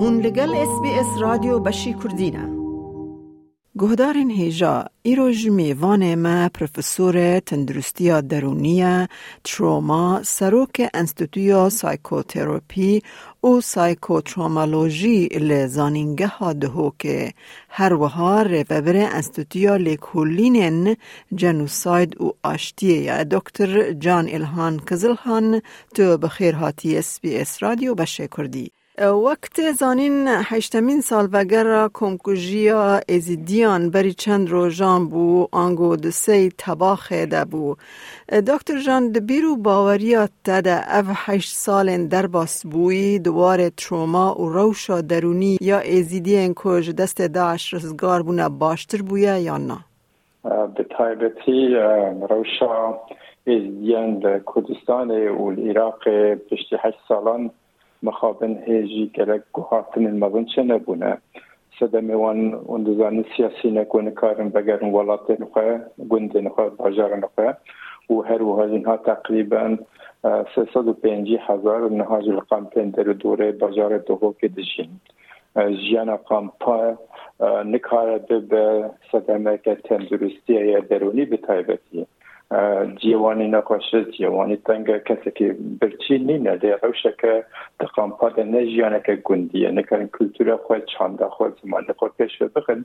هون لگل اس بی اس رادیو بشی کردینه گهدارین هیجا ایروژ میوان ما پروفسور تندرستی درونی تروما سروک انستیتویا سایکوتراپی و سایکوترومالوژی لزانینگه ها دهو که هر وها ریفبر انستیتویا لیکولینین جنوساید و آشتیه. یا دکتر جان الهان کزلهان تو بخیر هاتی اس بی اس رادیو بشه کردی. وقت زانین هشتمین سال وگر کمکوژیا ازیدیان بری چند روزان بو آنگو دسی تباخ ده بو دکتر جان دبیرو باوریات ده او هشت سال در باس بوی دوار تروما و روشا درونی یا ازیدیان کج دست داعش رزگار بونه باشتر بویه یا نه؟ به تایبتی روشا ازیدیان کردستان و العراق پشتی هشت سالان مخابن هیجی گلک گوهاتن المبن چه نبونه؟ سدم وان اندزان سیاسی نکونه کارن بگرن ولات نخواه گند نخواه باجار نخواه. و هر و ها تقریبا سه پنجی هزار نهاج القامپین در دوره باجار دوهو که دشین. جیانا قامپا نکاره به صدمه که تندرستی درونی به تایبتیه جیێوانی نەخۆشە جیێوانی تەنگە کەسێکی برچی نینە لێ ڕەوشەکە تقامپادە نە ژیانەکە گوندیە نەکەن کولتورە خۆی چاندا خۆ زمانە خۆ پێش بخن.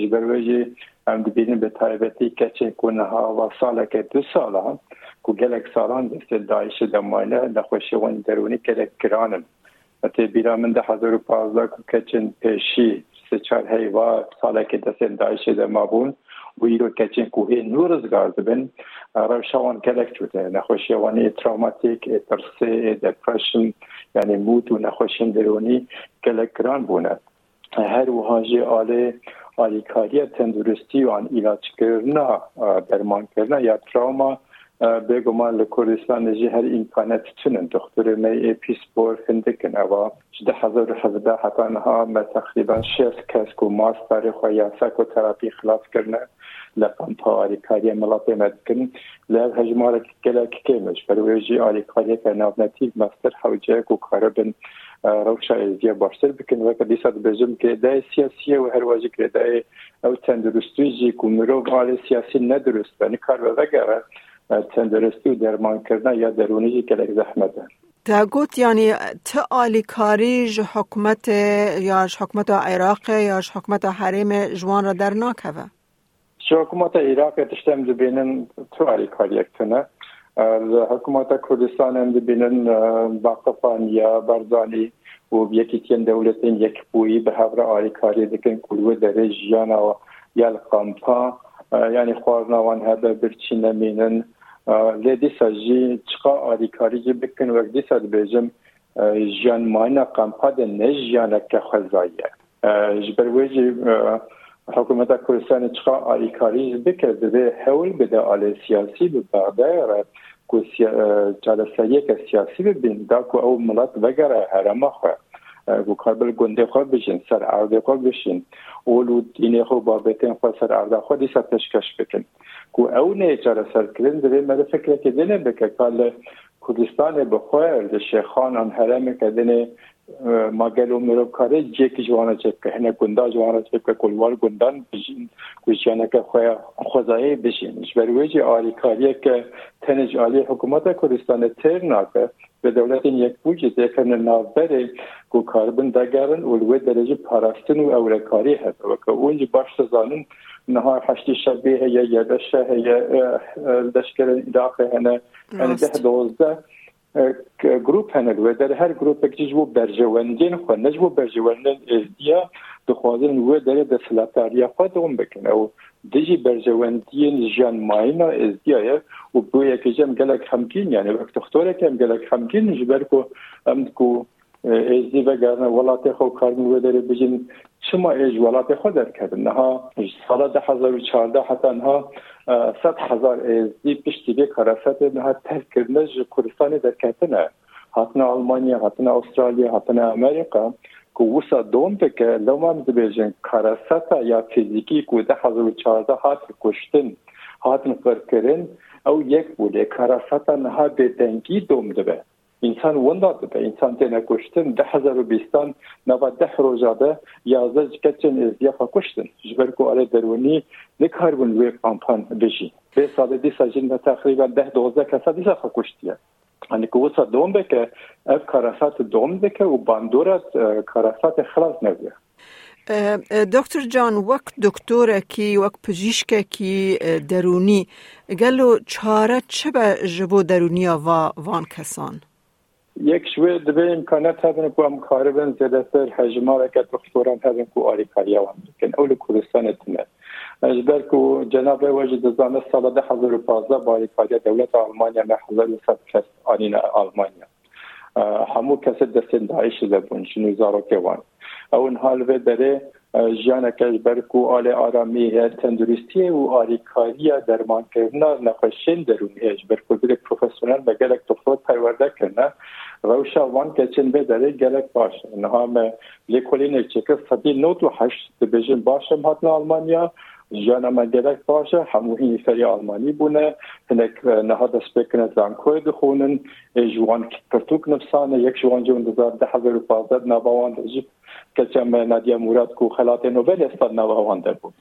ژ بەروێژی ئەم دبینن بە تایبەتی کەچێک و نەهاوا ساڵەکە دو ساڵە کو گەلێک ساڵان دەستێ داعشە دەمانە نەخۆشیەوەنی دەرونی کەلێک کرانم ئەتێ بیرا من دە حزار و پازدا کو کەچن پێشی سه چار هەیوا ساڵێکی دەستێ داعشە دەما بوون و ایرو کچین کوه نور زگار دبن روشوان کلک چوده نخوشیوانی تراماتیک ترسه دپرشن یعنی مود و نخوشین درونی کلک بونه هر وهاجی آله آلیکاری تندرستی و آن علاج کرنا درمان کرنا یا تراما بێگومان لە کوردستانێژی هەر ئیمکانەت چنن دختوری مەی پیسپۆر هندکن ئەوە حدا حتانها مە تقریبان شێست کەسک و ماستاری خۆ یاساک و تەراپی خلافکردە لە پمپا ئالیکاریە مڵاتی مەدکن لە هەژمارە گەلک کێمش بەروێژی ئالیکاریەکە ناونەتی مەستر حوجەیەک و کارە بن روشایزیە باشتر بکن وەکە دیسا بژم کێدای سیاسیە و هەروواژی کرێدای ئەو تەندروستیژی و مرۆڤ حالی سیاسی نەدروست بە کار بەگەڕە تندرستی و درمان کردن یا درونی که لک زحمته تا گوت یعنی تا آلیکاری حکومت یا حکومت عراق یا حکومت حریم جوان را در ناکوه؟ حکومت عراق تشتم دبینن تو آلیکاری اکتونه حکومت کردستان هم دبینن باقفان یا برزانی و یکی تین دولتین یک بویی به هفر آلیکاری دکن کلوه در جیان و یا القامپا یعنی خوارناوان هده برچی لی دیسا جی چقا آریکاری جی بکن وک دیسا دبیجم جیان مانا قمپا ده نه جیانا که خوزاییه جبروی جی حکومت کردستان چقا آریکاری جی بکر بده حول بده آلی سیاسی ببغده کو جلسه که سیاسی ببین دا کو او ملت بگره هرمه خواه گو کابل گنده خود بشین سر عرض خود بشین اولو دینه خود بابتین خود سر عرض خود دیسا تشکش بکن کو ئەو نێچارە سەرکردن دەبێ مەرە فکرێکی دێنێ بکە کار لە کوردستانê bi xwe li şêxanan heremeke dinê که ما گلو مرو کاره جیک جوانا چک که هنه گندا جوانا چک که کلوار گندان بشین کشیانه که خواه خوزایی بشین. برویجی آلی کاریه که تنج آلی حکومت کردستان تر ناکه. به دولت یک بوجه دیکن نابره کو کاربن دگرن اولوی درجه پاراستن و اولکاری هست. و که اونجی باش زانن نها هشتی شبیه یا یدشه یا دشکر عراق هنه یعنی ده دوزده. گروپ هەنە وێ دەر هەر گروپێکی ژ بۆ بەرژەوەندین خو نەژ بۆ بەرژەوەندن ئێزدیا دخوازن وێ دەرێ دەسەلاتاریە خواتەوەم بکەن ئەو دژی بەرژەوەندین ژیان ماینە ئێزدیایە و بۆ یەکەژەم گەلک هەمکین یانە وەک تختۆرەکەم گەلک هەمکین ژبەر و ئەم و ازدی و گرنه ولات خو کارن و در بجین شما ایج ولات خود در کردن. ها سال 2014 حتی انها صد هزار ازدی پشتی به کارست نه ترک کردن کردستان در کتنه حتنا آلمانیا حتنا استرالیا حتنا امریکا که وسا دوم که لو ما مزبیجن کارست یا فیزیکی که ده هزار چارده هات کشتن هاتن کردن او یک بوده. کارست نه به دنگی دوم دبه انسان ونداد به انسان تینا کشتن ده هزار و بیستان نوا ده روزاده یازده کچن از دیافا کشتن جبر کو آره درونی نکار بون وی پامپان بجی به ساده دی ساجین تقریبا ده دوزده کسا دیسا کشتیه يعني كوسا دوم بك اف كراسات دوم بك وباندورات كراسات خلاص نبيه دکتر جان وقت دکتر کی وقت پزشک کی درونی گلو چاره چه به جبو درونی و وان کسان یک شوی د به امکانات هبن کو ام خاربن زده سر حجمار که تخفوران هبن کو آریکایی و امریکن اول کردستان تنه اجبر کو جناب وجد زانه سال ده حضور پازده با آریکایی دولت آلمانیا محضر سد آنین آلمانیا. هەموو کەسە دەستێن داعش لەبوون ژنی زارۆکێوان ئەون هاالێ دەرێ ژیانەکەش بەرک و ئالێ ئارامی هەیە تەندروستیە و ئاریکاریە دەرمانکردنا نەخەشێن دەروون هێش. بەرکردێک پروفسیۆنل بە گەلک تۆفۆ پەیوەردەکردە ڕەوشە وان کەچن بێ دەرێ گەلک باش. نهامە لێکۆلینێک چێکە سەدی 90 دەبێژن باشم هاتنا ئەلمانیا ژیانەمە گەلک باشە هەمووهی سەری ئالمانی بوونە هەنێک نەها دەستپێکنە زانکۆی دخونن ژوان پرتوک نفسانە یەک ژوان جون دزار ده هزار و پازدە ناباوان دەجیب کچم نادیا مراد کو خلات نوبل استاد نواوانده بود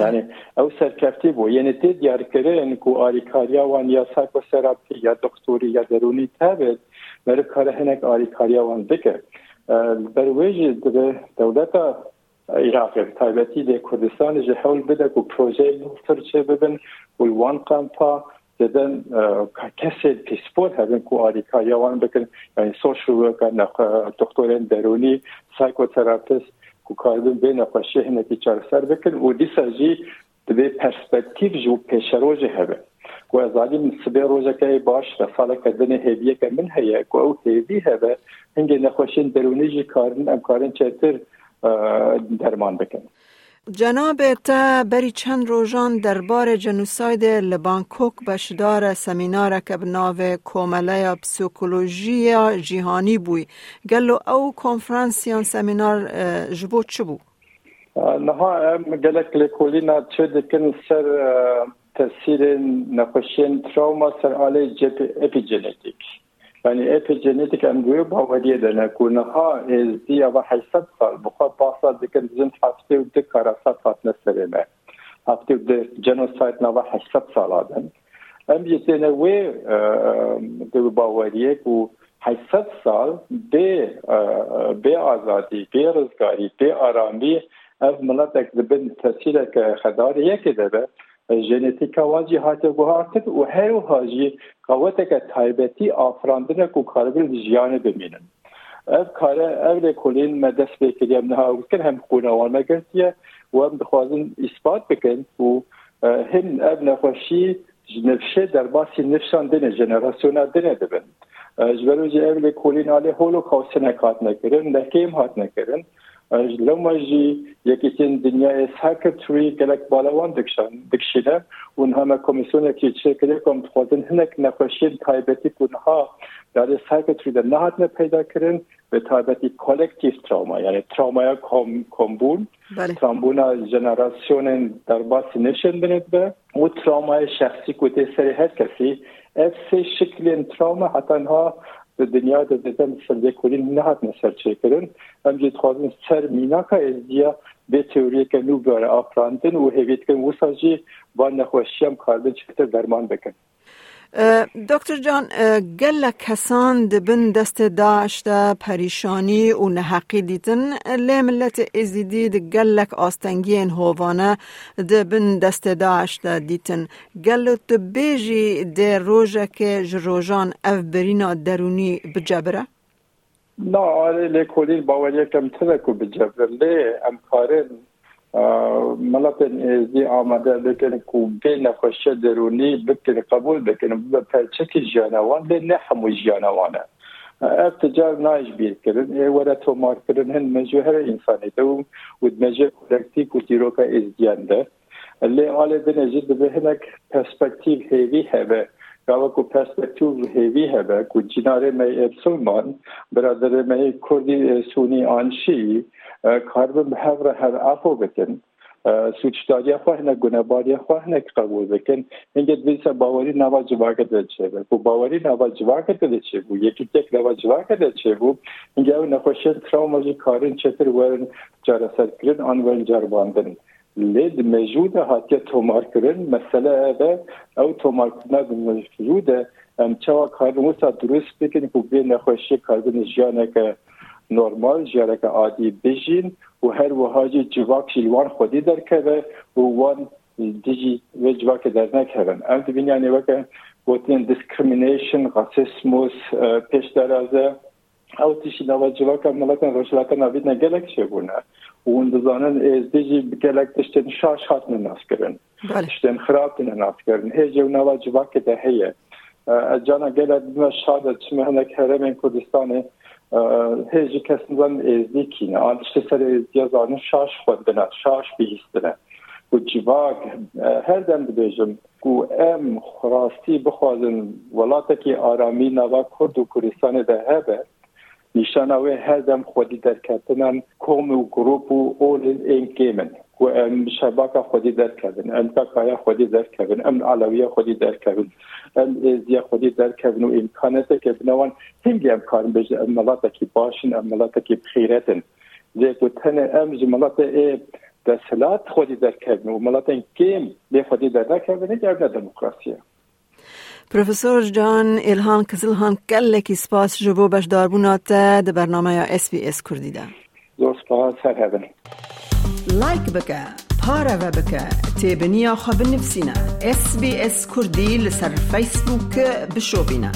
یعنی او سرکفتی بود یعنی تی دیار کرن کو آریکاریا وان یا سایکو سراپی یا دکتوری یا درونی تابد مر کار هنک آریکاریا وان بکه برویج دولت عراق تایبتی د کردستان Irak'ı Taybeti'de Kurdistan'ı jehol bedek u proje tırçe bebin u wan kampa zeden kesel pispor hevin ku arika yawan bekin yani social worker doktoren deruni psikoterapist ku karbin bena paşe hineki çarser bekin u disaji به پرسپکتیو جو پیشروج هبه کو ازالی من سبه روزه که باش رساله کردن هدیه که من هیا کو او هدیه هبه هنگه نخوشین درونی جی کارن امکارن چتر درمان بکن. جناب تا بری چند روزان دربار جنوساید لبانکوک بشدار سمینار که بناو کومله پسیکولوژی جهانی بوی. گلو او کنفرانسیان سمینار جبو چه بو؟ نها گلک لکولی نا چه دکن سر تاثیر نخوشین تراوما سر آله جپ اپیجنتیک يعني ايبيجينيتيك امبريو باوريه دنا كون ها از دي ابا حيثت سال بخوا باسا دكن زين حفتي ودك كراسات فاتنا سريمة حفتي ودك جنوسايد نوا حيثت سال آدن ام يتنا وي دو باوريه كو حيثت سال بي بي آزادي بي رزگاري بي آرامی اف ملتك دبن تسيرك خدار يكي دبه ژنتیکا واجی هاته گوهارتد و هر و هاجی قوتک تایبتی آفراندن کو کاربل جیان بمینن. ev kare ev lê kolên me dest pê kiriye em niha bikin hem qûnawan me girtiye û em dixwazin îspat bikin û hin ev nexweşî ji nifşê derbasî nifşan dinê jenerasyona dinê dibin ji ber jî ev lê kolên alê holokawstinek hatine kirin lehkêm hatine kirin لما جي يكتين دنيا ساكتري قالك بالوان دكشان دكشينا ونها كوميسيون كي تشكل كم تخوزن هناك نقاشين تايبتي كونها در ساكتري در نهات پیدا کرن به تایبتی کلکتیف تراما یعنی تراما کم کمبون ترامبونا جنراسیون در باسی نشن بند به و تراما شخصی کتی سری هر کسی اف سه شکل تراما حتی د دنیا د دې سره کولین نه هات نسر چې کړن هم چې خوازن سر مینا کا از دیا به تئوری که نو بر افراندن او هیویت دکتر جان گل کسان دبن دست داشت پریشانی و نحقی دیتن لی ملت ازیدی د گلک آستنگی این هوانه دبن دست داشت دیتن گل تو بیجی ده روژه که جروجان اف برینا درونی بجبره؟ نه آره لی کلیل باوری کم ترکو بجبره لی امکارن ملاتن زی آماده بکن کو به نخوشه درونی بکن قبول بکن به پرچک جانوان به نحمو جانوانه. ارتجال نايش بيركرن ولا تو ماركرن هن مجوهر انساني تو ود مجه كولكتيك وتيروكا ازديان ده اللي على بنجد بهنك برسبكتيف هيفي هبه. گاوا کو پرسپکتیو هیوی هبه کو جناره می ابسلمان برادر می کردی سونی آنشی کاربن هر هر افو بکن سوچداری خواه نه گناباری خواه نه قبول بکن اینگه دیسا باوری نوا جواگه دل چه بو باوری نوا جواگه دل چه بو یکی تک نوا جواگه دل چه بو اینگه او نخوشن تراوماجی کارین چطور ورن جارسر کرن آن ورن جرباندن لید موجود هاتیه تومار کرن مسئله اوه او تومار کرن موجوده ام چوا کار موسا درست بکن که بی نخوشی کاربن جیانه که نورمال جیانه که عادی بجین و هر وهاجی جواک شیلوان خودی در که و وان دیجی و جواک در نکردن ام دبین یعنی وکه گوتین دیسکریمینیشن راسismus پیش در ازه او تیشی نوا جواک ملکن روشلاکا نوید نگلک چه بونه و اون دزانن از دیجی گلک دشتن شاش هات نناس کرن دشتن خراب نناس کرن هیجی و نوا جواک ده هیه جانا گلک بما شاده چمه هنک هرم کردستانه هیچ کس نزان ازدی کینه آن شته سر ازدی زانه شاش خود بنا شاش بیستنه و جواگ هر دم ببیجم گو ام خراستی بخوازن ولاتا که آرامی نوا کرد و کردستان ده هبه نیشانەوەی هەردەم خودی دەرکەتنن کۆم و گرروپ و ئۆلن ئینکێ من وام شباك خودي دركبن ام بقايا خودي دركبن ام علويه خودي دركبن ام ازيا خودي دركبن وامكاناتك بنوان هنجي امكان بج ملاتك باشن ام ملاتك بخيرتن زي قلت أنا ام جملات إيه تسلات خودي دركبن وملاتن كيم لخودي دركبن هنجي ديمقراطيه پروفسور جان الهان کزلهان کلکی سپاس جبو باش داربونات ده برنامه یا اس بی اس کردی ده سپاس هر هبن لایک بکه پاره و بکه تیبنیا خواب نفسینا اس بی اس کردی لسر فیسبوک بشو بینه